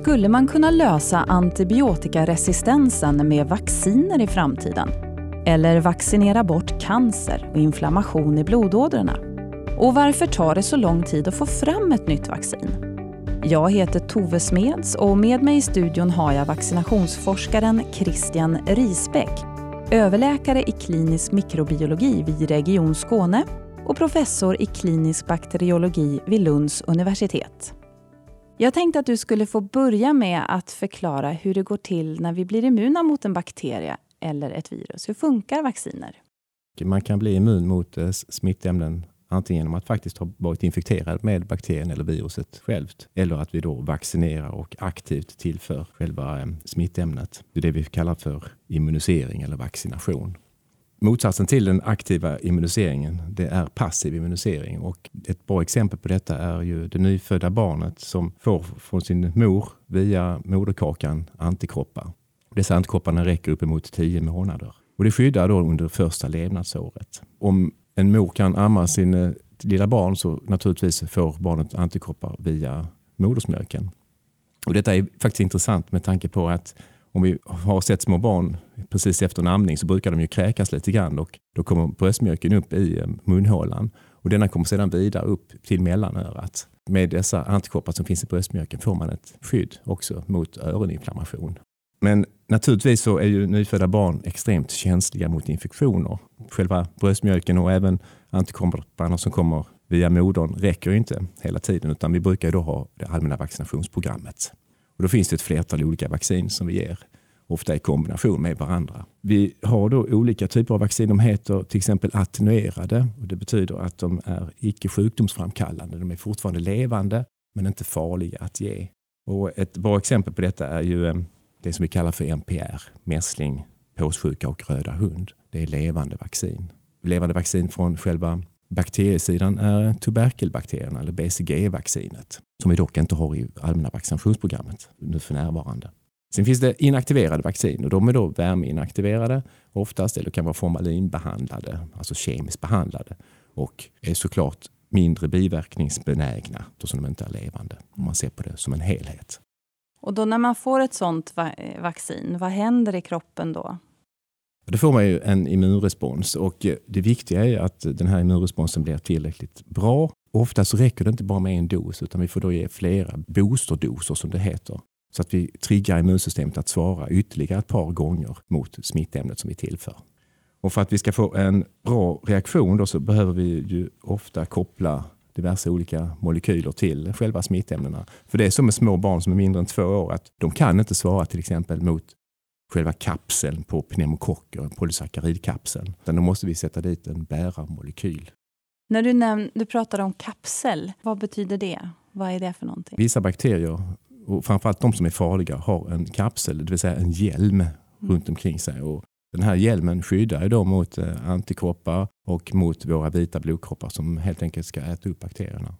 Skulle man kunna lösa antibiotikaresistensen med vacciner i framtiden? Eller vaccinera bort cancer och inflammation i blodådrorna? Och varför tar det så lång tid att få fram ett nytt vaccin? Jag heter Tove Smeds och med mig i studion har jag vaccinationsforskaren Christian Risbäck, överläkare i klinisk mikrobiologi vid Region Skåne och professor i klinisk bakteriologi vid Lunds universitet. Jag tänkte att du skulle få börja med att förklara hur det går till när vi blir immuna mot en bakterie eller ett virus. Hur funkar vacciner? Man kan bli immun mot eh, smittämnen antingen genom att faktiskt ha varit infekterad med bakterien eller viruset självt, eller att vi då vaccinerar och aktivt tillför själva eh, smittämnet. Det är det vi kallar för immunisering eller vaccination. Motsatsen till den aktiva immuniseringen, det är passiv immunisering. Och ett bra exempel på detta är ju det nyfödda barnet som får från sin mor via moderkakan antikroppar. Dessa antikropparna räcker uppemot 10 månader. Och det skyddar då under första levnadsåret. Om en mor kan amma sin eh, lilla barn så naturligtvis får barnet antikroppar via modersmjölken. Och detta är faktiskt intressant med tanke på att om vi har sett små barn precis efter en amning så brukar de ju kräkas lite grann och då kommer bröstmjölken upp i eh, munhålan och denna kommer sedan vidare upp till mellanörat. Med dessa antikroppar som finns i bröstmjölken får man ett skydd också mot öroninflammation. Men naturligtvis så är ju nyfödda barn extremt känsliga mot infektioner. Själva bröstmjölken och även antikropparna som kommer via modern räcker inte hela tiden utan vi brukar då ha det allmänna vaccinationsprogrammet. Och då finns det ett flertal olika vaccin som vi ger, ofta i kombination med varandra. Vi har då olika typer av vaccin. De heter till exempel attenuerade och det betyder att de är icke sjukdomsframkallande. De är fortfarande levande men inte farliga att ge. Och ett bra exempel på detta är ju eh, det som vi kallar för MPR, mässling, påssjuka och röda hund. Det är levande vaccin. Levande vaccin från själva bakteriesidan är tuberkelbakterierna eller BCG-vaccinet som vi dock inte har i allmänna vaccinationsprogrammet nu för närvarande. Sen finns det inaktiverade vaccin och de är då värmeinaktiverade oftast eller kan vara formalinbehandlade, alltså kemiskt behandlade och är såklart mindre biverkningsbenägna då som de inte är levande om man ser på det som en helhet. Och då när man får ett sånt va vaccin, vad händer i kroppen då? Då får man ju en immunrespons och eh, det viktiga är att den här immunresponsen blir tillräckligt bra. Ofta så räcker det inte bara med en dos utan vi får då ge flera boosterdoser som det heter. Så att vi triggar immunsystemet att svara ytterligare ett par gånger mot smittämnet som vi tillför. Och för att vi ska få en bra reaktion då så behöver vi ju ofta koppla diverse olika molekyler till själva smittämnena. För det är som med små barn som är mindre än två år att de kan inte svara till exempel mot själva kapseln på pneumokocker, polysackaridkapseln. Utan då måste vi sätta dit en bärarmolekyl. När du, näm- du pratar om kapsel, vad betyder det? Vad är det för någonting? Vissa bakterier, och framförallt de som är farliga, har en kapsel, det vill säga en hjälm mm. runt omkring sig. Och den här hjälmen skyddar då mot eh, antikroppar och mot våra vita blodkroppar som helt enkelt ska äta upp bakterierna.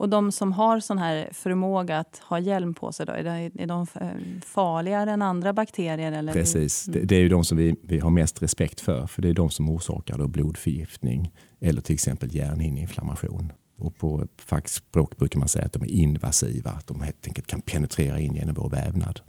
Och de som har sån här förmåga att ha hjälm på sig, då, är, de farligare än andra bakterier? Eller? Precis, mm. det, det, är ju de som vi, vi har mest respekt för. För det är de som orsakar då blodförgiftning eller till exempel hjärnhinneinflammation. Och på fackspråk brukar man säga att de är invasiva, att de helt enkelt kan penetrera in genom vår vävnad.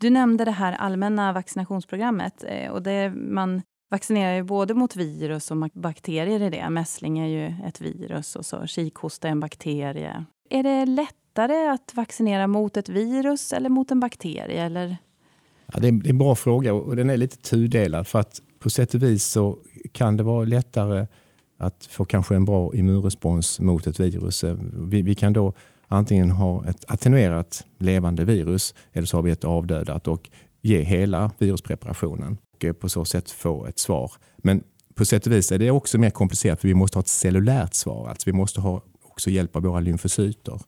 Du nämnde det här allmänna vaccinationsprogrammet. Eh, och det man vaccinerar ju både mot virus och bakterier i det. Mässling är ju ett virus och så kikhosta är en bakterie. Är det lättare att vaccinera mot ett virus eller mot en bakterie? Eller? Ja, det, är, en bra fråga och den är lite tudelad. För att på sätt och vis så kan det vara lättare att få kanske en bra immunrespons mot ett virus. Eh, vi, vi kan då antingen ha ett attenuerat levande virus eller så har vi ett avdödat och ge hela viruspreparationen och på så sätt få ett svar. Men på sätt och vis är det också mer komplicerat för vi måste ha ett cellulärt svar. Alltså vi måste ha också hjälp av våra lymfocyter.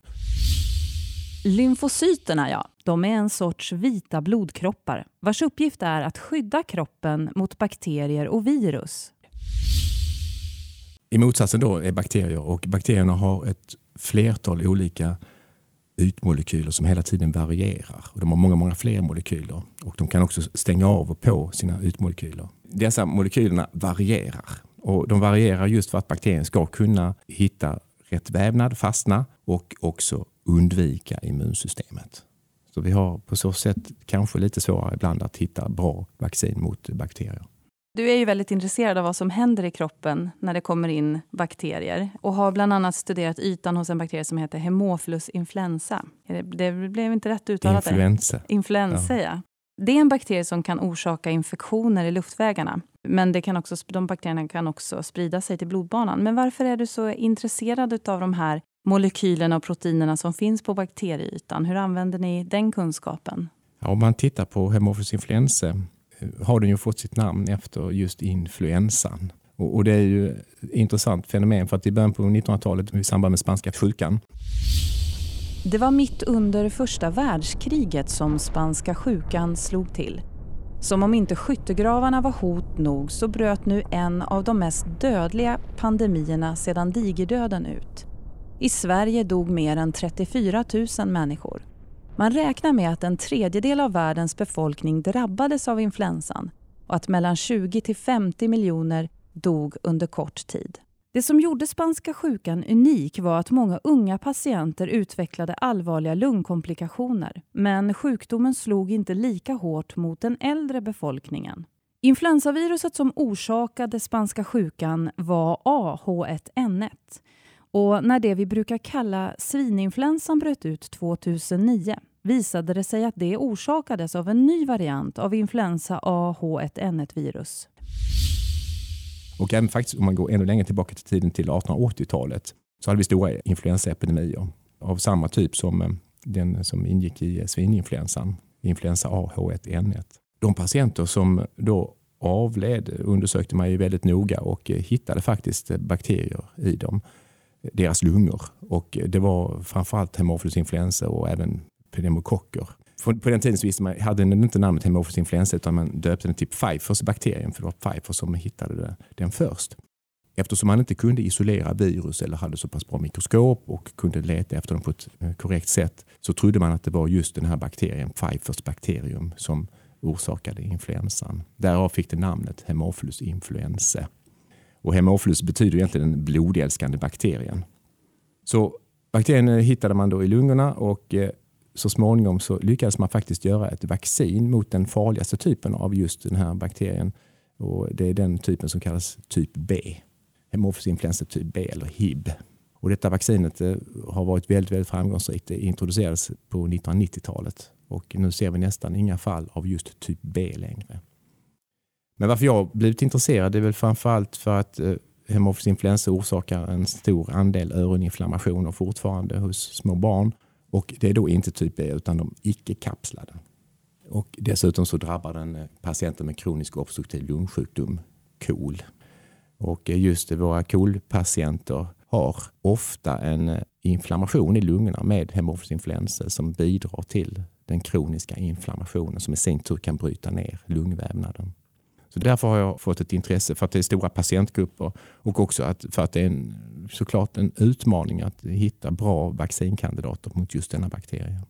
Lymfocyterna, ja, de är en sorts vita blodkroppar vars uppgift är att skydda kroppen mot bakterier och virus. I motsatsen då är bakterier och bakterierna har ett flertal olika ytmolekyler som hela tiden varierar. Och de har många, många fler molekyler och de kan också stänga av och på sina ytmolekyler. Dessa molekylerna varierar och de varierar just för att bakterien ska kunna hitta rätt vävnad, fastna och också undvika immunsystemet. Så vi har på så sätt kanske lite svårare ibland att hitta bra vaccin mot bakterier. Du är ju väldigt intresserad av vad som händer i kroppen när det kommer in bakterier och har bland annat studerat ytan hos en bakterie som heter Haemophilus influenza. Det blev inte rätt uttalat. Influensa. Influensa, ja. ja. Det är en bakterie som kan orsaka infektioner i luftvägarna. Men det kan också, de bakterierna kan också sprida sig till blodbanan. Men varför är du så intresserad av de här molekylerna och proteinerna som finns på bakterieytan? Hur använder ni den kunskapen? Ja, om man tittar på Haemophilus influenzae eh, har den ju fått sitt namn efter just influensan. Och, och det är ju ett intressant fenomen för att i början på 1900-talet i samband med spanska sjukan det var mitt under första världskriget som spanska sjukan slog till. Som om inte skyttegravarna var hot nog så bröt nu en av de mest dödliga pandemierna sedan digerdöden ut. I Sverige dog mer än 34 000 människor. Man räknar med att en tredjedel av världens befolkning drabbades av influensan och att mellan 20 till 50 miljoner dog under kort tid. Det som gjorde spanska sjukan unik var att många unga patienter utvecklade allvarliga lungkomplikationer. Men sjukdomen slog inte lika hårt mot den äldre befolkningen. Influensaviruset som orsakade spanska sjukan var AH1N1. Och när det vi brukar kalla svininfluensan bröt ut 2009 visade det sig att det orsakades av en ny variant av influensa AH1N1-virus. Och även faktiskt om man går ännu längre tillbaka till tiden till 1880-talet så hade vi stora influensaepidemier av samma typ som eh, den som ingick i eh, svininfluensan, influensa AH1N1. De patienter som då avled undersökte man ju väldigt noga och eh, hittade faktiskt bakterier i dem, deras lungor. Och det var framförallt Haemophilus influenza och även pneumokocker på den tiden så visste man, hade den inte namnet Haemophilus influenza utan man döpte den till Pfeiffers bakterien för det var Pfeiffer som hittade den först. Eftersom man inte kunde isolera virus eller hade så pass bra mikroskop och kunde leta efter dem på ett eh, korrekt sätt så trodde man att det var just den här bakterien, Pfeiffers bakterium, som orsakade influensan. Därav fick det namnet Haemophilus influenzae. Och Haemophilus betyder egentligen den blodälskande bakterien. Så bakterien eh, hittade man då i lungorna och eh, så småningom så lyckades man faktiskt göra ett vaccin mot den farligaste typen av just den här bakterien. Och det är den typen som kallas typ B. Hemofilus influensa typ B eller HIB. Och detta vaccinet eh, har varit väldigt, väldigt framgångsrikt. Det introducerades på 1990-talet och nu ser vi nästan inga fall av just typ B längre. Men varför jag blivit intresserad är väl framförallt för att eh, hemofilus influensa orsakar en stor andel öroninflammationer fortfarande hos små barn och det är då inte typ B utan de icke-kapslade. Och dessutom så drabbar den eh, patienter med kronisk obstruktiv lungsjukdom, KOL. Och eh, just våra KOL-patienter har ofta en eh, inflammation i lungorna med hemofilus influensa som bidrar till den kroniska inflammationen som i sin tur kan bryta ner lungvävnaden. Så därför har jag fått ett intresse för att det är stora patientgrupper och också att, för att det är en, såklart en utmaning att hitta bra vaccinkandidater mot just denna bakterie.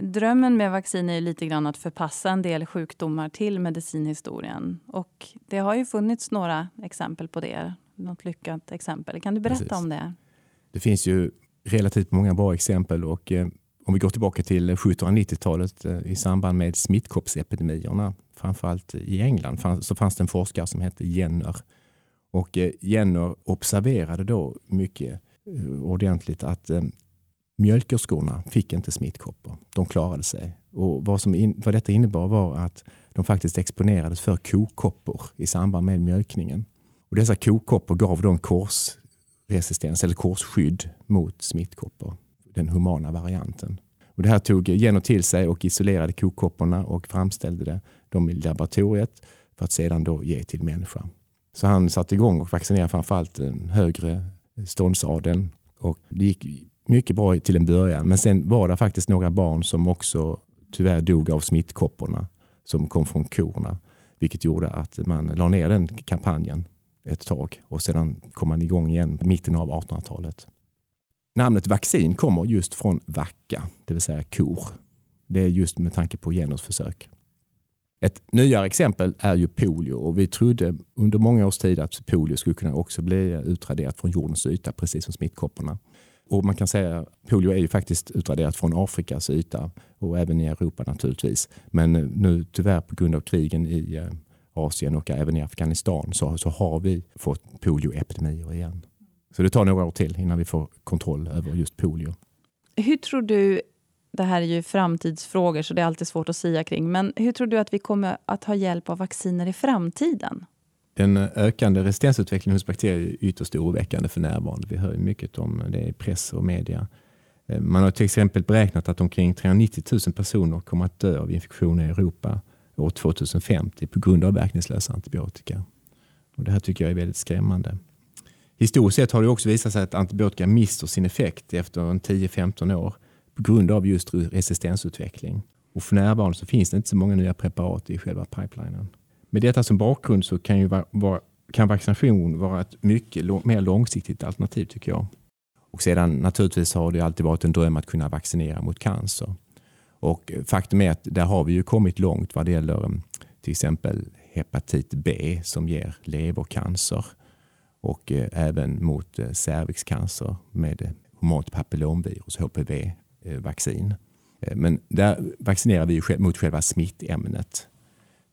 Drömmen med vaccin är lite grann att förpassa en del sjukdomar till medicinhistorien. Och det har ju funnits några exempel på det. Något lyckat exempel. Kan du berätta Precis. om det? Det finns ju relativt många bra exempel och eh, om vi går tillbaka till 1790-talet eh, i samband med smittkoppsepidemierna, framförallt i England, så fanns det en forskare som hette Jenner. Och eh, Jenner observerade då mycket eh, ordentligt att mjölkerskorna fick inte smittkoppor. De klarade sig. Och vad, som in, vad detta innebar var att de faktiskt exponerades för kokoppor i samband med mjölkningen. Och dessa kokoppor gav då en korsresistens eller korsskydd mot smittkoppor den humana varianten. Och det här tog Jenner till sig och isolerade kokopporna och framställde dem i laboratoriet för att sedan då ge till människa. Så han satte igång och vaccinerade framförallt den högre ståndsadeln och det gick mycket bra till en början. Men sen var det faktiskt några barn som också tyvärr dog av smittkopporna som kom från korna, vilket gjorde att man la ner den kampanjen ett tag och sedan kom man igång igen mitten av 1800-talet. Namnet vaccin kommer just från vacka, det vill säga kor. Det är just med tanke på genusförsök. Ett nyare exempel är ju polio och vi trodde under många års tid att polio skulle kunna också bli utraderat från jordens yta, precis som smittkopporna. Och man kan säga att polio är ju faktiskt utraderat från Afrikas yta och även i Europa naturligtvis. Men nu tyvärr på grund av krigen i eh, Asien och även i Afghanistan så, så har vi fått polioepidemier igen. Så det tar några år till innan vi får kontroll över just polio. Hur tror du, det här är ju framtidsfrågor så det är alltid svårt att säga kring, men hur tror du att vi kommer att ha hjälp av vacciner i framtiden? Den ökande resistensutvecklingen hos bakterier är ytterst oroväckande för närvarande. Vi hör mycket om det i press och media. Eh, man har till exempel beräknat att omkring 390 000 personer kommer att dö av infektioner i Europa år 2050 på grund av verkningslösa antibiotika. Och det här tycker jag är väldigt skrämmande. Historiskt sett har det också visat sig att antibiotika mister sin effekt efter 10-15 år på grund av just resistensutveckling. Och för närvarande så finns det inte så många nya preparat i själva pipelinen. Med detta som bakgrund så kan, ju va, kan vaccination vara ett mycket mer långsiktigt alternativ tycker jag. Och sedan naturligtvis har det alltid varit en dröm att kunna vaccinera mot cancer. Och faktum är att där har vi ju kommit långt vad det gäller mm, till exempel hepatit B som ger levercancer och eh, även mot eh, cervixcancer med eh, humant papillomvirus, HPV-vaccin. Men där vaccinerar vi mot själva smittämnet.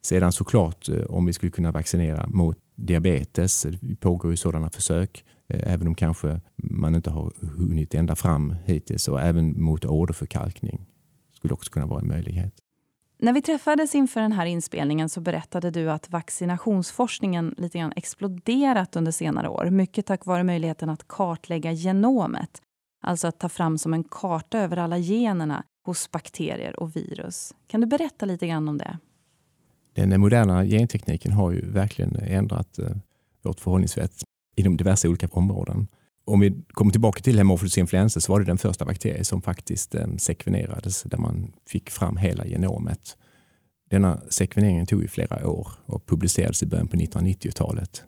Sedan såklart om vi skulle kunna vaccinera mot diabetes, det pågår ju sådana försök, även om kanske man inte har hunnit ända fram hittills, och även mot åderförkalkning skulle också kunna vara en möjlighet. När vi träffades inför den här inspelningen så berättade du att vaccinationsforskningen lite grann exploderat under senare år. Mycket tack vare möjligheten att kartlägga genomet. Alltså att ta fram som en karta över alla generna hos bakterier och virus. Kan du berätta lite grann om det? Den moderna gentekniken har ju verkligen ändrat eh, vårt förhållningssätt inom diverse olika områden om vi kommer tillbaka till Haemophilus influenza så var det den första bakterien som faktiskt eh, sekvenerades där man fick fram hela genomet. Denna sekvenering tog ju flera år och publicerades i början på 1990-talet.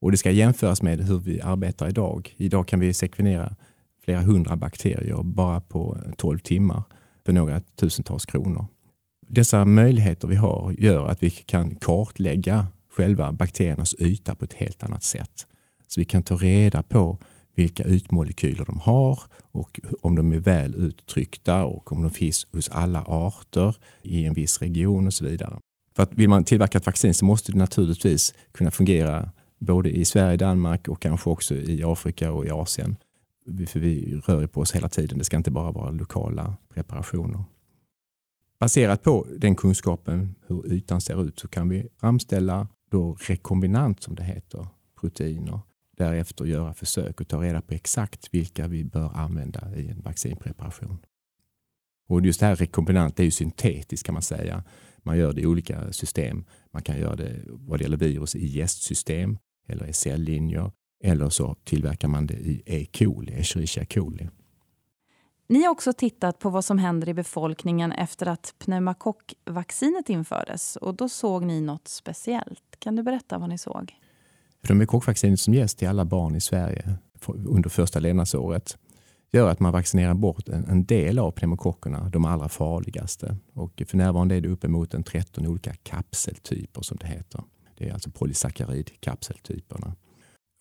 Och det ska jämföras med hur vi arbetar idag. Idag kan vi sekvenera flera hundra bakterier bara på 12 timmar för några tusentals kronor. Dessa möjligheter vi har gör att vi kan kartlägga själva bakteriernas yta på ett helt annat sätt. Så vi kan ta reda på vilka ytmolekyler de har och om de är väl uttryckta och om de finns hos alla arter i en viss region och så vidare. För att vill man tillverka ett vaccin så måste det naturligtvis kunna fungera både i Sverige, Danmark och kanske också i Afrika och i Asien. För vi rör på oss hela tiden. Det ska inte bara vara lokala preparationer. Baserat på den kunskapen, hur ytan ser ut, så kan vi framställa då rekombinant som det heter, proteiner därefter göra försök och ta reda på exakt vilka vi bör använda i en vaccinpreparation. Och just det här rekombinant är ju syntetiskt kan man säga. Man gör det i olika system. Man kan göra det vad det gäller virus i gästsystem eller i cellinjer eller så tillverkar man det i E. coli, e. Escherichia coli. Ni har också tittat på vad som händer i befolkningen efter att pneumokockvaccinet infördes och då såg ni något speciellt. Kan du berätta vad ni såg? Pneumokockvaccinet som ges till alla barn i Sverige under första levnadsåret gör att man vaccinerar bort en, en del av pneumokockerna, de allra farligaste. Och för närvarande är det uppemot en 13 olika kapseltyper som det heter. Det är alltså polysackaridkapseltyperna.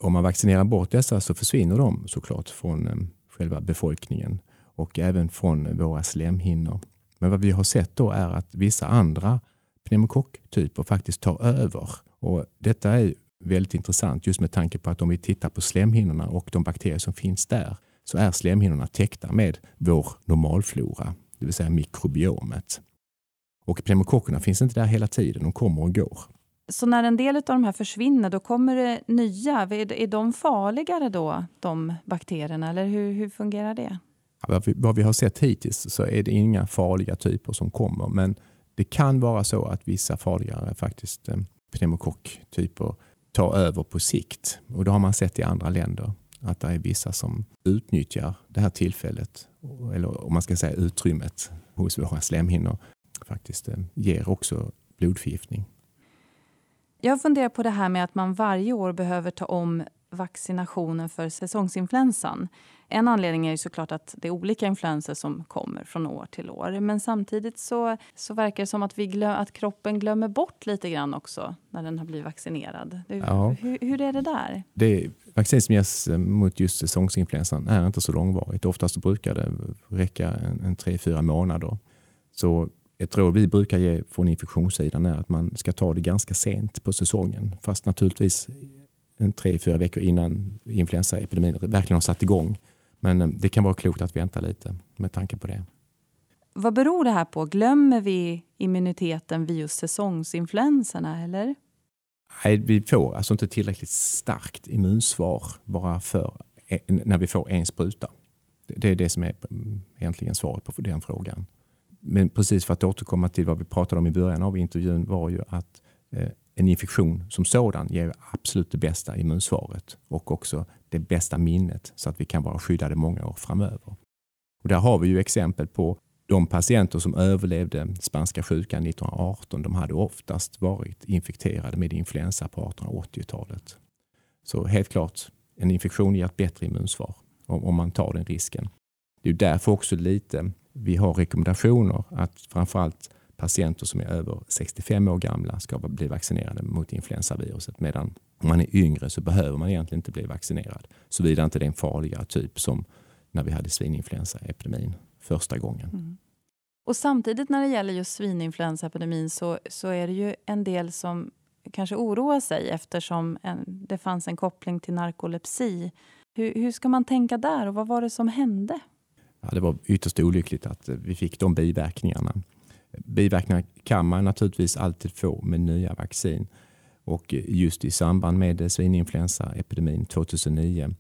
Om man vaccinerar bort dessa så försvinner de såklart från eh, själva befolkningen och även från våra slemhinnor. Men vad vi har sett då är att vissa andra pneumokocktyper faktiskt tar över. Och detta är väldigt intressant just med tanke på att om vi tittar på slemhinnorna och de bakterier som finns där så är slemhinnorna täckta med vår normalflora, det vill säga mikrobiomet. Och pneumokockerna finns inte där hela tiden, de kommer och går. Så när en del av de här försvinner, då kommer det nya. Är de farligare då, de bakterierna, eller hur, hur fungerar det? Ja, vad vi har sett hittills så är det inga farliga typer som kommer, men det kan vara så att vissa farligare faktiskt eh, pneumokocktyper ta över på sikt. Och det har man sett i andra länder att det är vissa som utnyttjar det här tillfället, eller om man ska säga utrymmet hos våra slemhinnor, faktiskt eh, ger också blodförgiftning. Jag funderar på det här med att man varje år behöver ta om vaccinationen för säsongsinfluensan. En anledning är ju såklart att det är olika influenser som kommer från år till år. Men samtidigt så, så verkar det som att, vi glöm, att kroppen glömmer bort lite grann också när den har blivit vaccinerad. Det, ja. hur, hur, är det där? Det vaccin som ges eh, mot just säsongsinfluensan är inte så långvarigt. Oftast brukar det räcka en, en tre, fyra månader. Så ett råd vi brukar ge från infektionssidan är att man ska ta det ganska sent på säsongen. Fast naturligtvis tre, fyra veckor innan influensaepidemin verkligen har satt igång. Men eh, det kan vara klokt att vänta lite med tanke på det. Vad beror det här på? Glömmer vi immuniteten vid just säsongsinfluenserna? Eller? Nej, vi får alltså inte tillräckligt starkt immunsvar bara för när vi får en spruta. Det är det som är mm, egentligen svaret på den frågan. Men precis för att återkomma till vad vi pratade om i början av intervjun var ju att eh, en infektion som sådan ger absolut det bästa immunsvaret och också det bästa minnet så att vi kan vara skyddade många år framöver. Och där har vi ju exempel på de patienter som överlevde spanska sjukan 1918. De hade oftast varit infekterade med influensa på 1880-talet. Så helt klart, en infektion ger ett bättre immunsvar om man tar den risken. Det är därför också lite vi har rekommendationer att framförallt patienter som är över 65 år gamla ska bli vaccinerade mot influensaviruset. Medan om man är yngre så behöver man egentligen inte bli vaccinerad. Såvida inte det är en farligare typ som när vi hade svininfluensaepidemin första gången. Mm. Och samtidigt när det gäller just svininfluensaepidemin så, så är det ju en del som kanske oroar sig eftersom en, det fanns en koppling till narkolepsi. Hur, hur ska man tänka där och vad var det som hände? Ja, det var ytterst olyckligt att vi fick de biverkningarna. Biverkningar kan man naturligtvis alltid få med nya vaccin. Och just i samband med svininfluensaepidemin 2009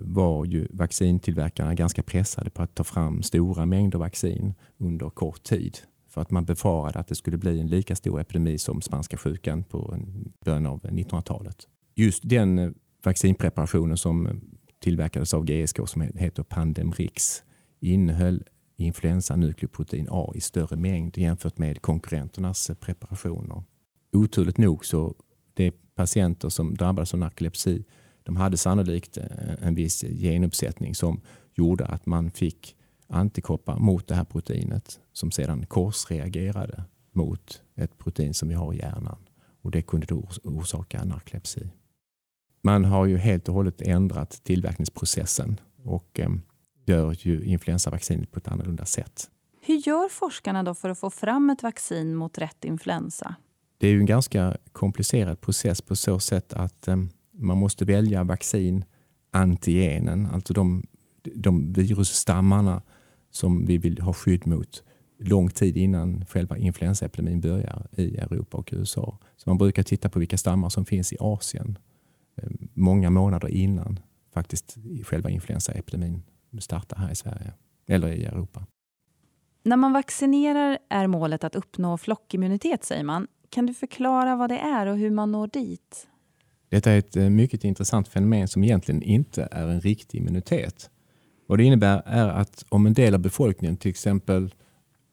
var ju vaccintillverkarna ganska pressade på att ta fram stora mängder vaccin under kort tid. För att man befarade att det skulle bli en lika stor epidemi som spanska sjukan på början av 1900-talet. Just den eh, vaccinpreparationen som tillverkades av GSK som heter Pandemrix innehöll influensanukleoprotein A i större mängd jämfört med konkurrenternas preparationer. Oturligt nog så de patienter som drabbades av narkolepsi de hade sannolikt eh, en viss genuppsättning som gjorde att man fick antikroppar mot det här proteinet som sedan korsreagerade mot ett protein som vi har i hjärnan. Och Det kunde då orsaka narkolepsi. Man har ju helt och hållet ändrat tillverkningsprocessen och eh, gör ju influensavaccinet på ett annorlunda sätt. Hur gör forskarna då för att få fram ett vaccin mot rätt influensa? Det är ju en ganska komplicerad process på så sätt att um, man måste välja vaccin antigenen, alltså de, de virusstammarna som vi vill ha skydd mot lång tid innan själva influensaepidemin börjar i Europa och USA. Så man brukar titta på vilka stammar som finns i Asien ehm, många månader innan faktiskt själva influensaepidemin starta här i Sverige eller i Europa. När man vaccinerar är målet att uppnå flockimmunitet, säger man. Kan du förklara vad det är och hur man når dit? Detta är ett eh, mycket intressant fenomen som egentligen inte är en riktig immunitet. Vad det innebär är att om en del av befolkningen, till exempel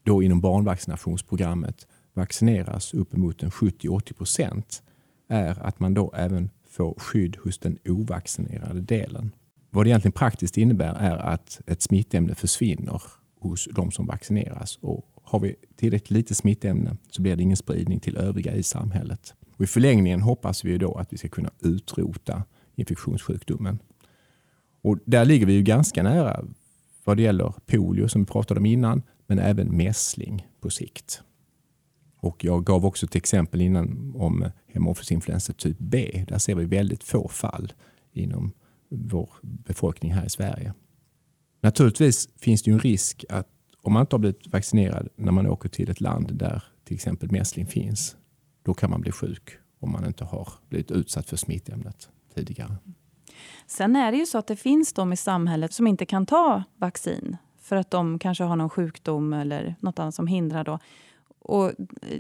då inom barnvaccinationsprogrammet, vaccineras uppemot 70-80 procent, är att man då även får skydd hos den ovaccinerade delen. Vad det egentligen praktiskt innebär är att ett smittämne försvinner hos de som vaccineras. Och har vi tillräckligt lite smittämne så blir det ingen spridning till övriga i samhället. Och I förlängningen hoppas vi då att vi ska kunna utrota infektionssjukdomen. Och där ligger vi ju ganska nära vad det gäller polio som vi pratade om innan, men även mässling på sikt. Och jag gav också ett exempel innan om hemofysinfluensa typ B. Där ser vi väldigt få fall inom vår befolkning här i Sverige. Naturligtvis finns det ju en risk att om man inte har blivit vaccinerad när man åker till ett land där till exempel mässling finns, då kan man bli sjuk om man inte har blivit utsatt för smittämnet tidigare. Sen är det ju så att det finns de i samhället som inte kan ta vaccin för att de kanske har någon sjukdom eller något annat som hindrar. Då. Och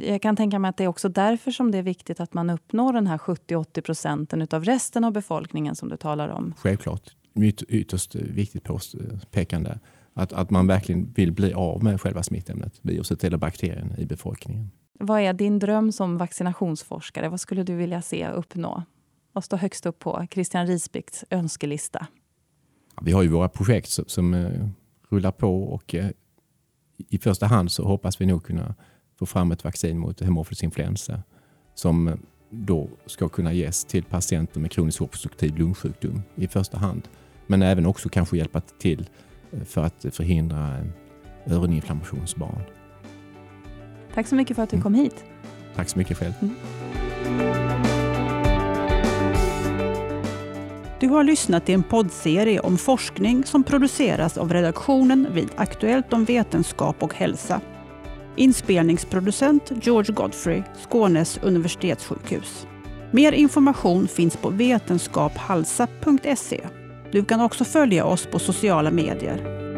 jag kan tänka mig att det är också därför som det är viktigt att man uppnår den här 70-80 procenten av resten av befolkningen som du talar om. Självklart. Yt ytterst viktigt påpekande. Att, att man verkligen vill bli av med själva smittämnet, viruset eller bakterien i befolkningen. Vad är din dröm som vaccinationsforskare? Vad skulle du vilja se uppnå? Vad står högst upp på Christian Risbäcks önskelista? Vi har ju våra projekt som, som uh, rullar på och uh, i första hand så hoppas vi nog kunna få fram ett vaccin mot hemofilus influensa som då ska kunna ges till patienter med kroniskt obstruktiv lungsjukdom i första hand. Men även också kanske hjälpa till för att förhindra öroninflammation hos barn. Tack så mycket för att du mm. kom hit. Tack så mycket själv. Mm. Du har lyssnat till en poddserie om forskning som produceras av redaktionen vid Aktuellt om vetenskap och hälsa. Inspelningsproducent George Godfrey, Skånes universitetssjukhus. Mer information finns på vetenskaphalsa.se. Du kan också följa oss på sociala medier.